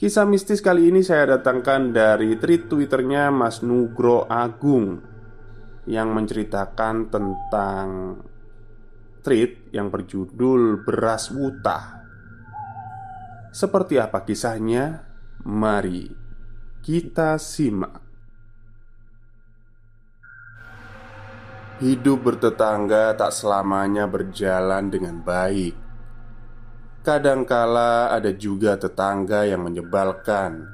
Kisah mistis kali ini saya datangkan dari tweet twitternya Mas Nugro Agung Yang menceritakan tentang tweet yang berjudul Beras Wutah. Seperti apa kisahnya? Mari kita simak. Hidup bertetangga tak selamanya berjalan dengan baik Kadangkala ada juga tetangga yang menyebalkan.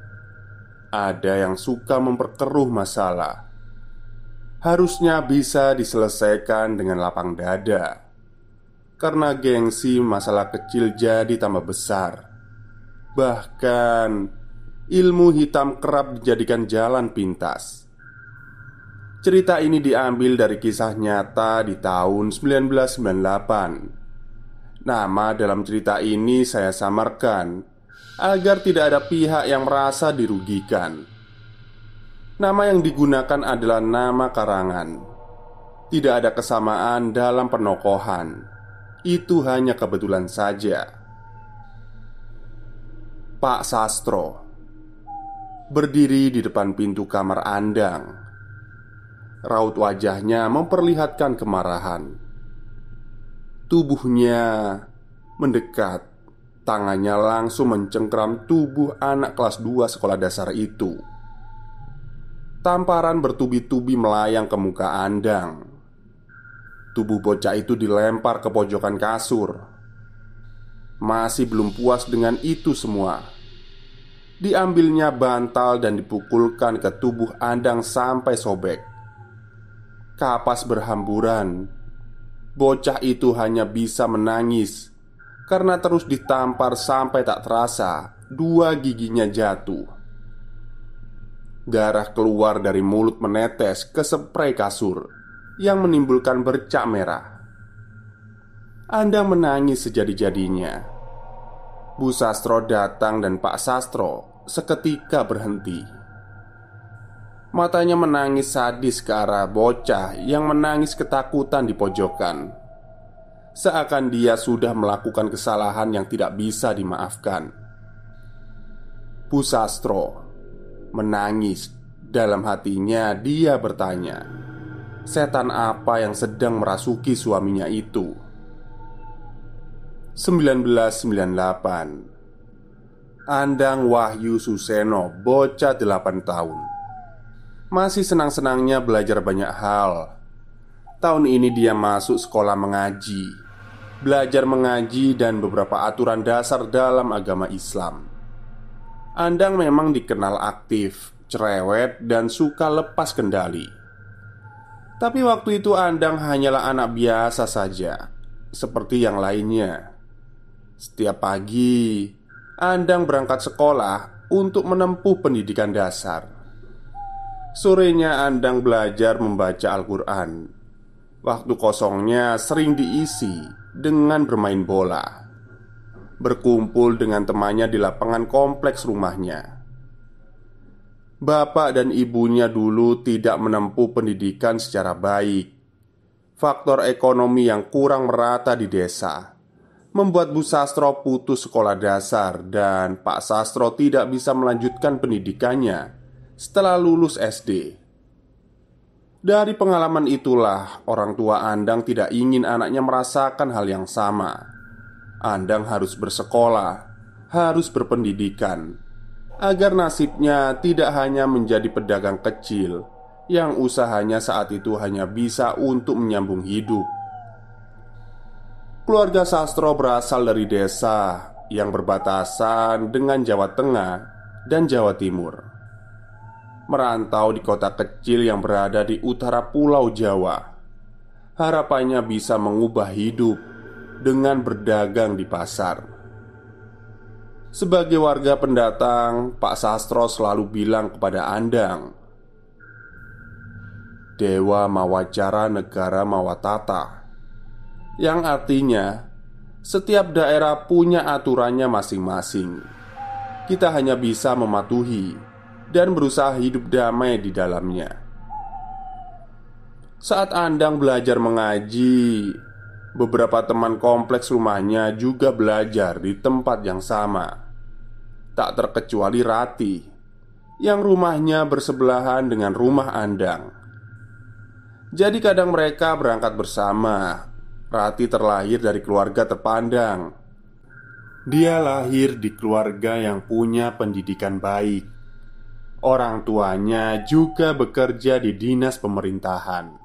Ada yang suka memperkeruh masalah. Harusnya bisa diselesaikan dengan lapang dada. Karena gengsi masalah kecil jadi tambah besar. Bahkan ilmu hitam kerap dijadikan jalan pintas. Cerita ini diambil dari kisah nyata di tahun 1998 Nama dalam cerita ini saya samarkan agar tidak ada pihak yang merasa dirugikan. Nama yang digunakan adalah nama karangan. Tidak ada kesamaan dalam penokohan. Itu hanya kebetulan saja. Pak Sastro berdiri di depan pintu kamar Andang. Raut wajahnya memperlihatkan kemarahan. Tubuhnya mendekat. Tangannya langsung mencengkram tubuh anak kelas 2 sekolah dasar itu. Tamparan bertubi-tubi melayang ke muka Andang. Tubuh bocah itu dilempar ke pojokan kasur. Masih belum puas dengan itu semua. Diambilnya bantal dan dipukulkan ke tubuh Andang sampai sobek. Kapas berhamburan Bocah itu hanya bisa menangis karena terus ditampar sampai tak terasa dua giginya jatuh. Darah keluar dari mulut menetes ke spray kasur yang menimbulkan bercak merah. Anda menangis sejadi-jadinya. Bu Sastro datang dan Pak Sastro seketika berhenti. Matanya menangis sadis ke arah bocah yang menangis ketakutan di pojokan. Seakan dia sudah melakukan kesalahan yang tidak bisa dimaafkan. Pusastro menangis. Dalam hatinya dia bertanya Setan apa yang sedang merasuki suaminya itu? 1998 Andang Wahyu Suseno Bocah 8 tahun masih senang-senangnya belajar banyak hal. Tahun ini dia masuk sekolah mengaji, belajar mengaji, dan beberapa aturan dasar dalam agama Islam. Andang memang dikenal aktif, cerewet, dan suka lepas kendali. Tapi waktu itu Andang hanyalah anak biasa saja, seperti yang lainnya. Setiap pagi, Andang berangkat sekolah untuk menempuh pendidikan dasar. Sorenya Andang belajar membaca Al-Quran Waktu kosongnya sering diisi dengan bermain bola, berkumpul dengan temannya di lapangan kompleks rumahnya. Bapak dan ibunya dulu tidak menempuh pendidikan secara baik. Faktor ekonomi yang kurang merata di desa membuat Bu Sastro putus sekolah dasar dan Pak Sastro tidak bisa melanjutkan pendidikannya setelah lulus SD. Dari pengalaman itulah, orang tua Andang tidak ingin anaknya merasakan hal yang sama. Andang harus bersekolah, harus berpendidikan, agar nasibnya tidak hanya menjadi pedagang kecil yang usahanya saat itu hanya bisa untuk menyambung hidup. Keluarga Sastro berasal dari desa yang berbatasan dengan Jawa Tengah dan Jawa Timur merantau di kota kecil yang berada di utara Pulau Jawa. Harapannya bisa mengubah hidup dengan berdagang di pasar. Sebagai warga pendatang, Pak Sastro selalu bilang kepada Andang, "Dewa Mawacara Negara Mawatata," yang artinya setiap daerah punya aturannya masing-masing. Kita hanya bisa mematuhi dan berusaha hidup damai di dalamnya. Saat Andang belajar mengaji, beberapa teman kompleks rumahnya juga belajar di tempat yang sama. Tak terkecuali Rati, yang rumahnya bersebelahan dengan rumah Andang. Jadi kadang mereka berangkat bersama. Rati terlahir dari keluarga terpandang. Dia lahir di keluarga yang punya pendidikan baik Orang tuanya juga bekerja di dinas pemerintahan.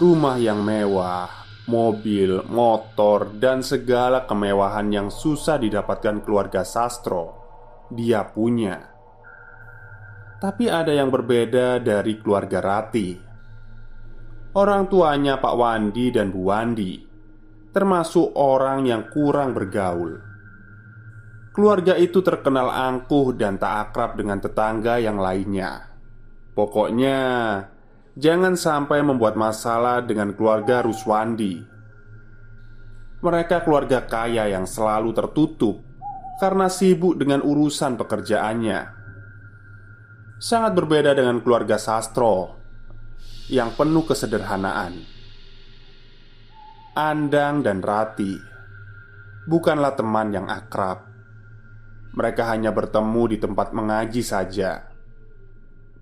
Rumah yang mewah, mobil, motor, dan segala kemewahan yang susah didapatkan keluarga Sastro, dia punya. Tapi ada yang berbeda dari keluarga Rati. Orang tuanya Pak Wandi dan Bu Wandi termasuk orang yang kurang bergaul Keluarga itu terkenal angkuh dan tak akrab dengan tetangga yang lainnya. Pokoknya, jangan sampai membuat masalah dengan keluarga Ruswandi. Mereka keluarga kaya yang selalu tertutup karena sibuk dengan urusan pekerjaannya. Sangat berbeda dengan keluarga Sastro yang penuh kesederhanaan. Andang dan Rati bukanlah teman yang akrab mereka hanya bertemu di tempat mengaji saja.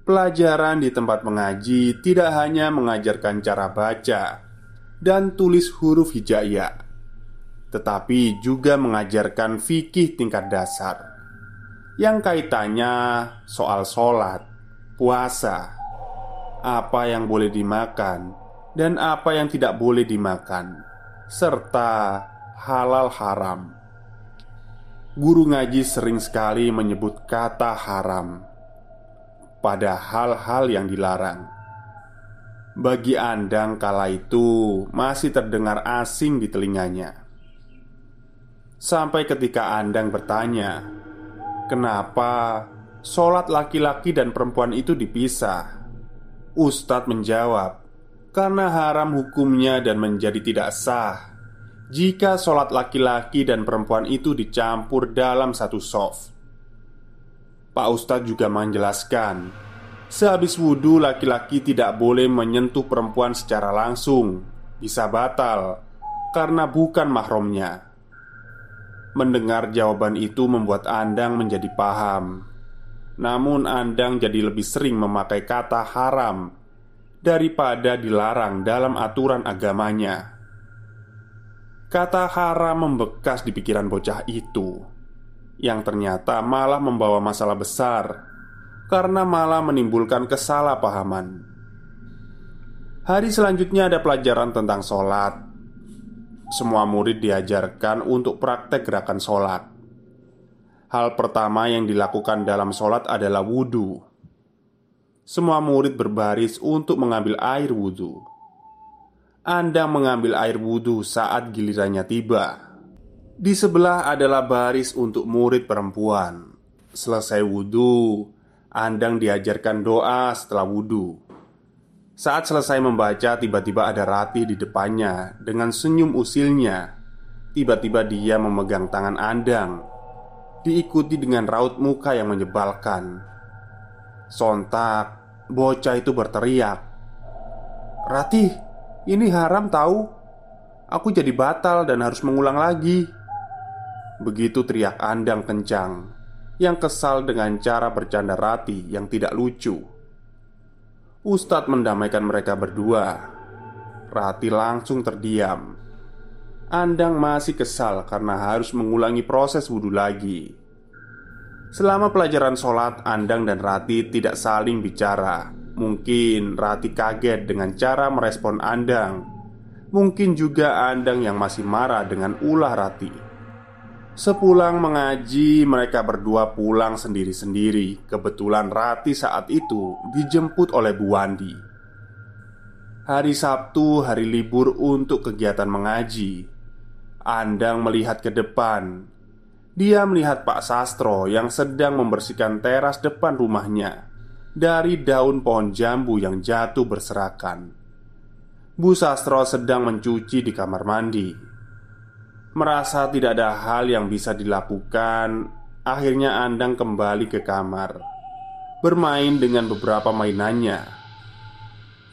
Pelajaran di tempat mengaji tidak hanya mengajarkan cara baca dan tulis huruf hijaiyah, tetapi juga mengajarkan fikih tingkat dasar yang kaitannya soal sholat, puasa, apa yang boleh dimakan, dan apa yang tidak boleh dimakan, serta halal haram guru ngaji sering sekali menyebut kata haram pada hal-hal yang dilarang. Bagi Andang kala itu masih terdengar asing di telinganya. Sampai ketika Andang bertanya, "Kenapa sholat laki-laki dan perempuan itu dipisah?" Ustadz menjawab, "Karena haram hukumnya dan menjadi tidak sah jika sholat laki-laki dan perempuan itu dicampur dalam satu soft. Pak Ustadz juga menjelaskan, sehabis wudhu laki-laki tidak boleh menyentuh perempuan secara langsung, bisa batal karena bukan mahramnya. Mendengar jawaban itu membuat Andang menjadi paham. Namun Andang jadi lebih sering memakai kata haram daripada dilarang dalam aturan agamanya. Kata haram membekas di pikiran bocah itu Yang ternyata malah membawa masalah besar Karena malah menimbulkan kesalahpahaman. Hari selanjutnya ada pelajaran tentang sholat. Semua murid diajarkan untuk praktek gerakan sholat. Hal pertama yang dilakukan dalam sholat adalah wudhu Semua murid berbaris untuk mengambil air wudhu anda mengambil air wudhu saat gilirannya tiba. Di sebelah adalah baris untuk murid perempuan. Selesai wudhu, Andang diajarkan doa setelah wudhu. Saat selesai membaca, tiba-tiba ada Rati di depannya dengan senyum usilnya. Tiba-tiba dia memegang tangan Andang, diikuti dengan raut muka yang menyebalkan. Sontak, bocah itu berteriak, "Rati, ini haram tahu. Aku jadi batal dan harus mengulang lagi." Begitu teriak Andang kencang, yang kesal dengan cara bercanda Rati yang tidak lucu. Ustadz mendamaikan mereka berdua. Rati langsung terdiam. Andang masih kesal karena harus mengulangi proses wudhu lagi. Selama pelajaran sholat, Andang dan Rati tidak saling bicara. Mungkin Rati kaget dengan cara merespon Andang. Mungkin juga Andang yang masih marah dengan ulah Rati. Sepulang mengaji, mereka berdua pulang sendiri-sendiri. Kebetulan Rati saat itu dijemput oleh Bu Wandi. Hari Sabtu, hari libur untuk kegiatan mengaji. Andang melihat ke depan. Dia melihat Pak Sastro yang sedang membersihkan teras depan rumahnya dari daun pohon jambu yang jatuh berserakan. Bu Sastro sedang mencuci di kamar mandi. Merasa tidak ada hal yang bisa dilakukan Akhirnya Andang kembali ke kamar Bermain dengan beberapa mainannya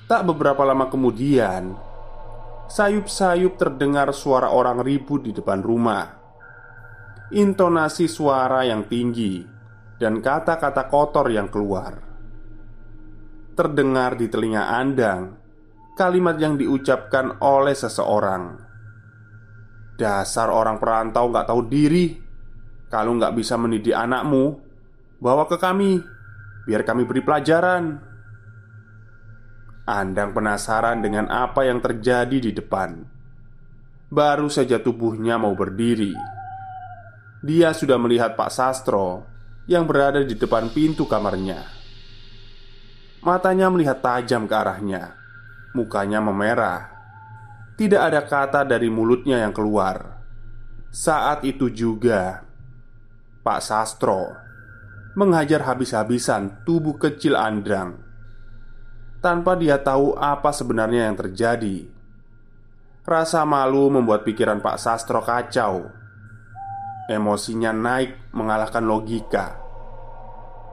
Tak beberapa lama kemudian Sayup-sayup terdengar suara orang ribut di depan rumah Intonasi suara yang tinggi Dan kata-kata kotor yang keluar Terdengar di telinga Andang Kalimat yang diucapkan oleh seseorang. Dasar orang perantau nggak tahu diri. Kalau nggak bisa mendidik anakmu Bawa ke kami Biar kami beri pelajaran. Andang penasaran dengan apa yang terjadi di depan. Baru saja tubuhnya mau berdiri. Dia sudah melihat Pak Sastro Yang berada di depan pintu kamarnya Matanya melihat tajam ke arahnya Mukanya memerah tidak ada kata dari mulutnya yang keluar. Saat itu juga, Pak Sastro menghajar habis-habisan tubuh kecil Andrang tanpa dia tahu apa sebenarnya yang terjadi. Rasa malu membuat pikiran Pak Sastro kacau. Emosinya naik mengalahkan logika.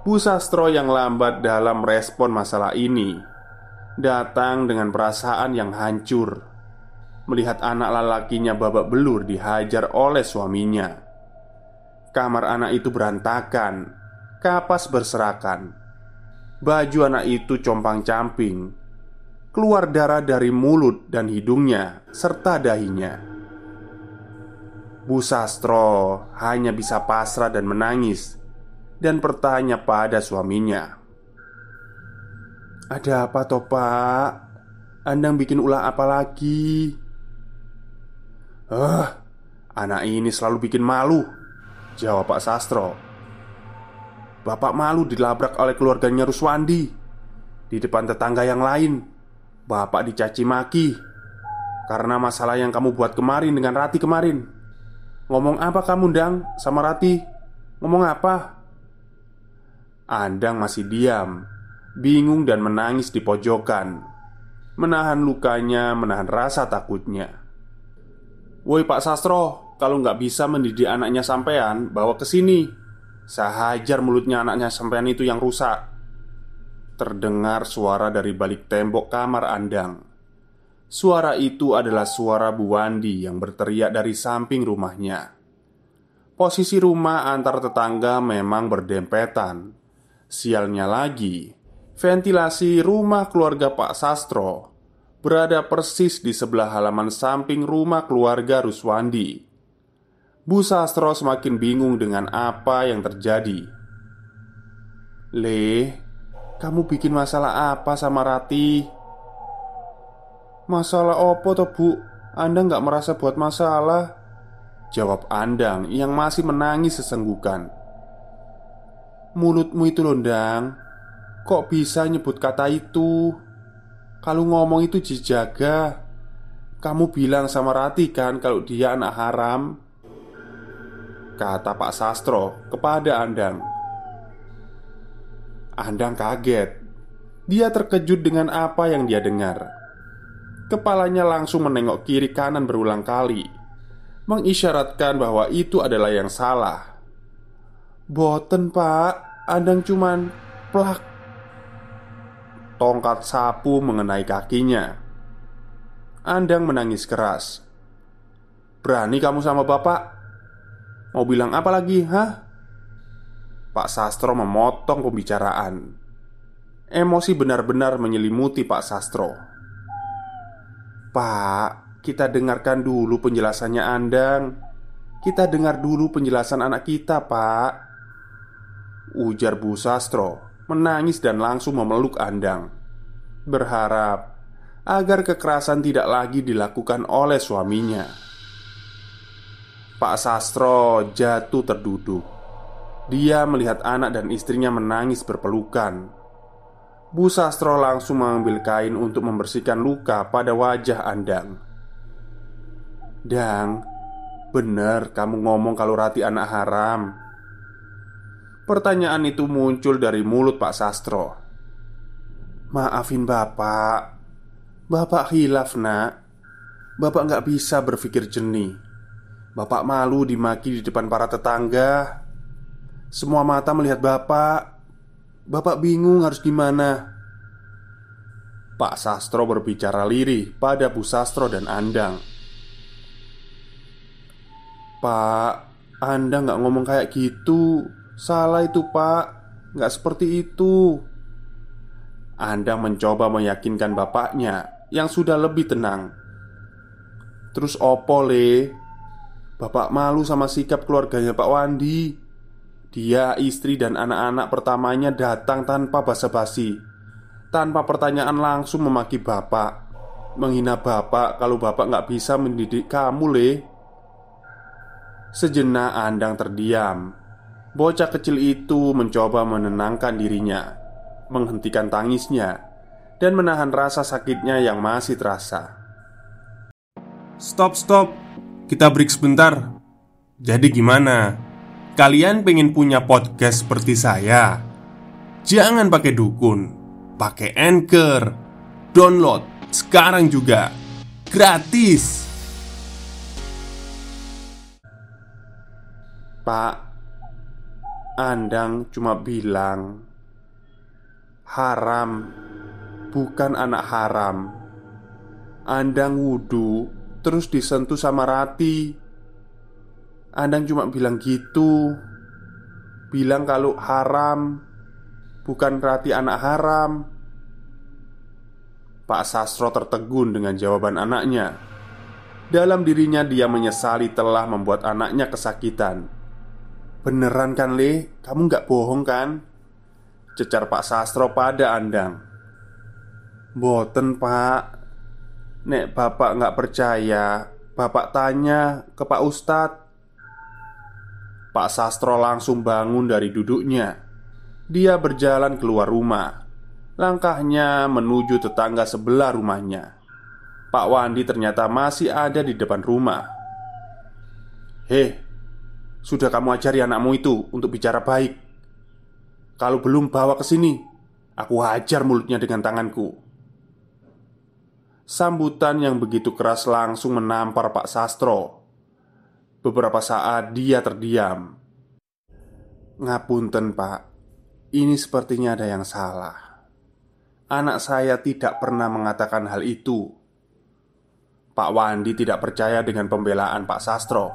Bu Sastro yang lambat dalam respon masalah ini datang dengan perasaan yang hancur melihat anak lelakinya babak belur dihajar oleh suaminya. Kamar anak itu berantakan, kapas berserakan. Baju anak itu compang-camping, keluar darah dari mulut dan hidungnya serta dahinya. Bu Sastro hanya bisa pasrah dan menangis dan bertanya pada suaminya. Ada apa toh pak? Andang bikin ulah apa lagi? Eh, anak ini selalu bikin malu Jawab Pak Sastro Bapak malu dilabrak oleh keluarganya Ruswandi Di depan tetangga yang lain Bapak dicaci maki Karena masalah yang kamu buat kemarin dengan Rati kemarin Ngomong apa kamu Dang sama Rati? Ngomong apa? Andang masih diam Bingung dan menangis di pojokan Menahan lukanya, menahan rasa takutnya Woi Pak Sastro, kalau nggak bisa mendidik anaknya sampean, bawa ke sini. Saya hajar mulutnya anaknya sampean itu yang rusak. Terdengar suara dari balik tembok kamar Andang. Suara itu adalah suara Bu Wandi yang berteriak dari samping rumahnya. Posisi rumah antar tetangga memang berdempetan. Sialnya lagi, ventilasi rumah keluarga Pak Sastro berada persis di sebelah halaman samping rumah keluarga Ruswandi. Bu Sastro semakin bingung dengan apa yang terjadi. Le, kamu bikin masalah apa sama Rati? Masalah opo toh bu? Anda nggak merasa buat masalah? Jawab Andang yang masih menangis sesenggukan Mulutmu itu londang Kok bisa nyebut kata itu? Kalau ngomong itu dijaga Kamu bilang sama Rati kan kalau dia anak haram Kata Pak Sastro kepada Andang Andang kaget Dia terkejut dengan apa yang dia dengar. Kepalanya langsung menengok kiri kanan berulang kali, mengisyaratkan bahwa itu adalah yang salah. Boten, Pak. Andang cuman plak. Tongkat sapu mengenai kakinya. Andang menangis keras. Berani kamu sama bapak? Mau bilang apa lagi, hah? Pak Sastro memotong pembicaraan. Emosi benar-benar menyelimuti Pak Sastro. Pak, kita dengarkan dulu penjelasannya Andang. Kita dengar dulu penjelasan anak kita, Pak. Ujar Bu Sastro menangis dan langsung memeluk Andang. Berharap agar kekerasan tidak lagi dilakukan oleh suaminya. Pak Sastro jatuh terduduk. Dia melihat anak dan istrinya menangis berpelukan. Bu Sastro langsung mengambil kain untuk membersihkan luka pada wajah Andang. Dang, bener kamu ngomong kalau Rati anak haram. Pertanyaan itu muncul dari mulut Pak Sastro. Maafin Bapak, Bapak hilaf nak. Bapak nggak bisa berpikir jernih. Bapak malu dimaki di depan para tetangga. Semua mata melihat bapak. Bapak bingung harus gimana. Pak Sastro berbicara lirih pada Bu Sastro dan Andang. Pak, Anda nggak ngomong kayak gitu. Salah itu, Pak. Nggak seperti itu. Andang mencoba meyakinkan bapaknya yang sudah lebih tenang. Terus opo le? Bapak malu sama sikap keluarganya Pak Wandi Dia, istri dan anak-anak pertamanya datang tanpa basa-basi Tanpa pertanyaan langsung memaki bapak Menghina bapak kalau bapak nggak bisa mendidik kamu le Sejenak Andang terdiam Bocah kecil itu mencoba menenangkan dirinya Menghentikan tangisnya Dan menahan rasa sakitnya yang masih terasa Stop, stop kita break sebentar. Jadi gimana? Kalian pengen punya podcast seperti saya? Jangan pakai dukun, pakai Anchor. Download sekarang juga. Gratis. Pak, Andang cuma bilang haram bukan anak haram. Andang wudhu Terus disentuh sama Rati. Andang cuma bilang gitu. Bilang kalau haram Bukan Rati anak haram. Pak Sastro tertegun dengan jawaban anaknya. Dalam dirinya dia menyesali telah membuat anaknya kesakitan Beneran kan Le? Kamu gak bohong kan? Cecar Pak Sastro pada Andang. Boten pak. Nek bapak nggak percaya Bapak tanya ke Pak Ustadz. Pak Sastro langsung bangun dari duduknya. Dia berjalan keluar rumah. Langkahnya menuju tetangga sebelah rumahnya. Pak Wandi ternyata masih ada di depan rumah. Heh, sudah kamu ajari anakmu itu untuk bicara baik Kalau belum bawa ke sini Aku hajar mulutnya dengan tanganku Sambutan yang begitu keras langsung menampar Pak Sastro. Beberapa saat dia terdiam. Ngapunten, Pak. Ini sepertinya ada yang salah. Anak saya tidak pernah mengatakan hal itu. Pak Wandi tidak percaya dengan pembelaan Pak Sastro.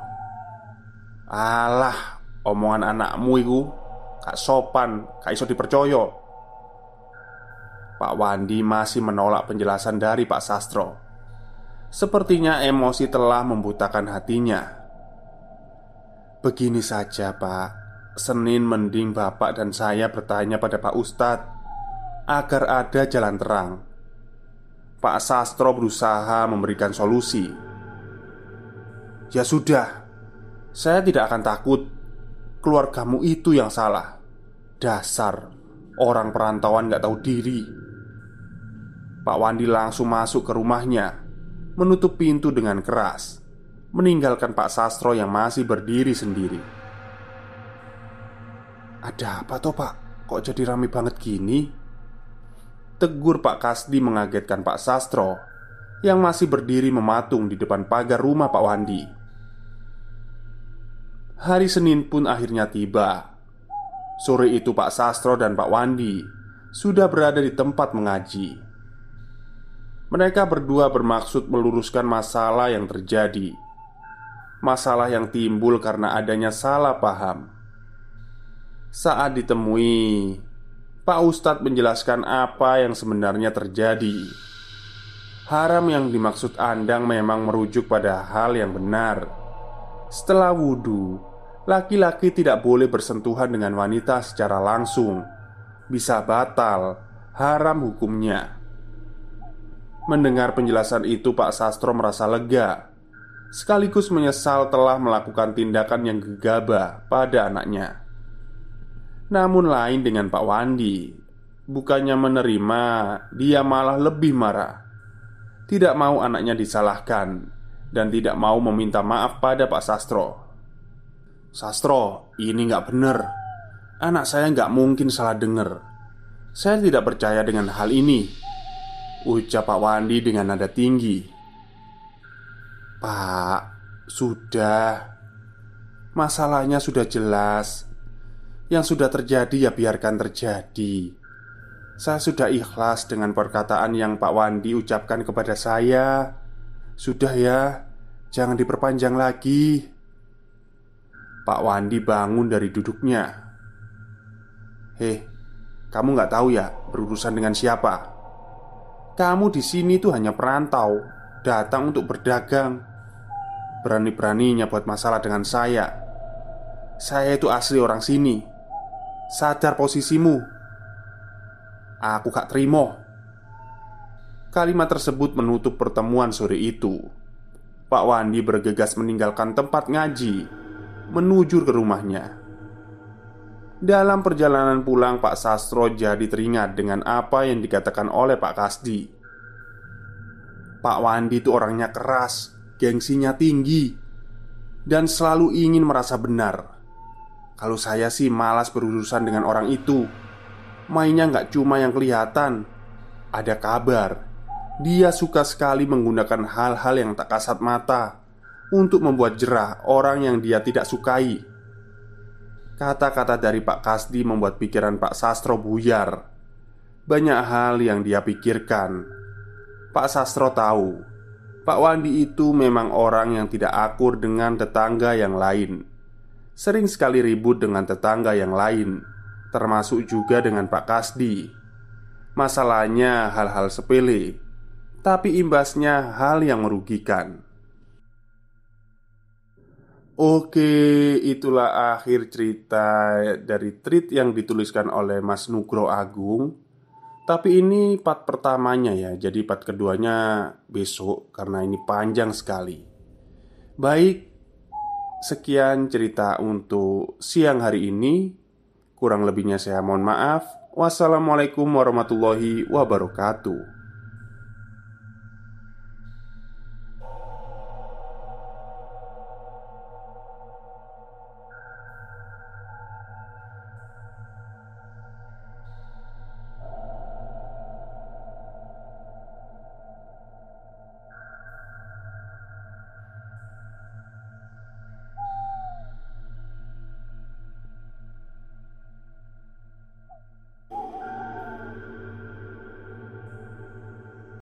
Alah, omongan anakmu itu Kak sopan, kak iso dipercaya Pak Wandi masih menolak penjelasan dari Pak Sastro. Sepertinya emosi telah membutakan hatinya. Begini saja, Pak. Senin mending Bapak dan saya bertanya pada Pak Ustadz agar ada jalan terang. Pak Sastro berusaha memberikan solusi. Ya sudah, saya tidak akan takut. Keluargamu itu yang salah. Dasar orang perantauan gak tahu diri. Pak Wandi langsung masuk ke rumahnya Menutup pintu dengan keras Meninggalkan Pak Sastro yang masih berdiri sendiri Ada apa toh pak? Kok jadi rame banget gini? Tegur Pak Kasdi mengagetkan Pak Sastro Yang masih berdiri mematung di depan pagar rumah Pak Wandi Hari Senin pun akhirnya tiba Sore itu Pak Sastro dan Pak Wandi Sudah berada di tempat mengaji Mereka berdua bermaksud meluruskan masalah yang terjadi Masalah yang timbul karena adanya salah paham Saat ditemui Pak Ustadz menjelaskan apa yang sebenarnya terjadi. Haram yang dimaksud Andang memang merujuk pada hal yang benar. Setelah wudhu, laki-laki tidak boleh bersentuhan dengan wanita secara langsung, bisa batal, haram hukumnya. Mendengar penjelasan itu, Pak Sastro merasa lega, sekaligus menyesal telah melakukan tindakan yang gegabah pada anaknya. Namun lain dengan Pak Wandi. Bukannya menerima Dia malah lebih marah. Tidak mau anaknya disalahkan Dan tidak mau meminta maaf pada Pak Sastro. Sastro, ini nggak benar. Anak saya nggak mungkin salah dengar. Saya tidak percaya dengan hal ini Ucap Pak Wandi dengan nada tinggi. Pak, sudah. Masalahnya sudah jelas. Yang sudah terjadi ya biarkan terjadi. Saya sudah ikhlas dengan perkataan yang Pak Wandi ucapkan kepada saya Sudah ya, jangan diperpanjang lagi. Pak Wandi bangun dari duduknya. Heh, kamu nggak tahu ya berurusan dengan siapa? Kamu di sini tuh hanya perantau Datang untuk berdagang. Berani-beraninya buat masalah dengan saya. Saya itu asli orang sini. Sadar posisimu. Aku gak terima Kalimat tersebut menutup pertemuan sore itu. Pak Wandi bergegas meninggalkan tempat ngaji Menuju ke rumahnya. Dalam perjalanan pulang Pak Sastro jadi teringat dengan apa yang dikatakan oleh Pak Kasdi. Pak Wandi itu orangnya keras Gengsinya tinggi Dan selalu ingin merasa benar. Kalau saya sih malas berurusan dengan orang itu. Mainnya nggak cuma yang kelihatan Ada kabar Dia suka sekali menggunakan hal-hal yang tak kasat mata Untuk membuat jerah orang yang dia tidak sukai. Kata-kata dari Pak Kasdi membuat pikiran Pak Sastro buyar. Banyak hal yang dia pikirkan. Pak Sastro tahu Pak Wandi itu memang orang yang tidak akur dengan tetangga yang lain. Sering sekali ribut dengan tetangga yang lain, termasuk juga dengan Pak Kasdi. Masalahnya hal-hal sepele, tapi imbasnya hal yang merugikan. Oke, itulah akhir cerita dari tweet yang dituliskan oleh Mas Nugro Agung. Tapi ini part pertamanya ya, jadi part keduanya besok karena ini panjang sekali. Baik, Sekian cerita untuk siang hari ini. Kurang lebihnya saya mohon maaf. Wassalamualaikum warahmatullahi wabarakatuh.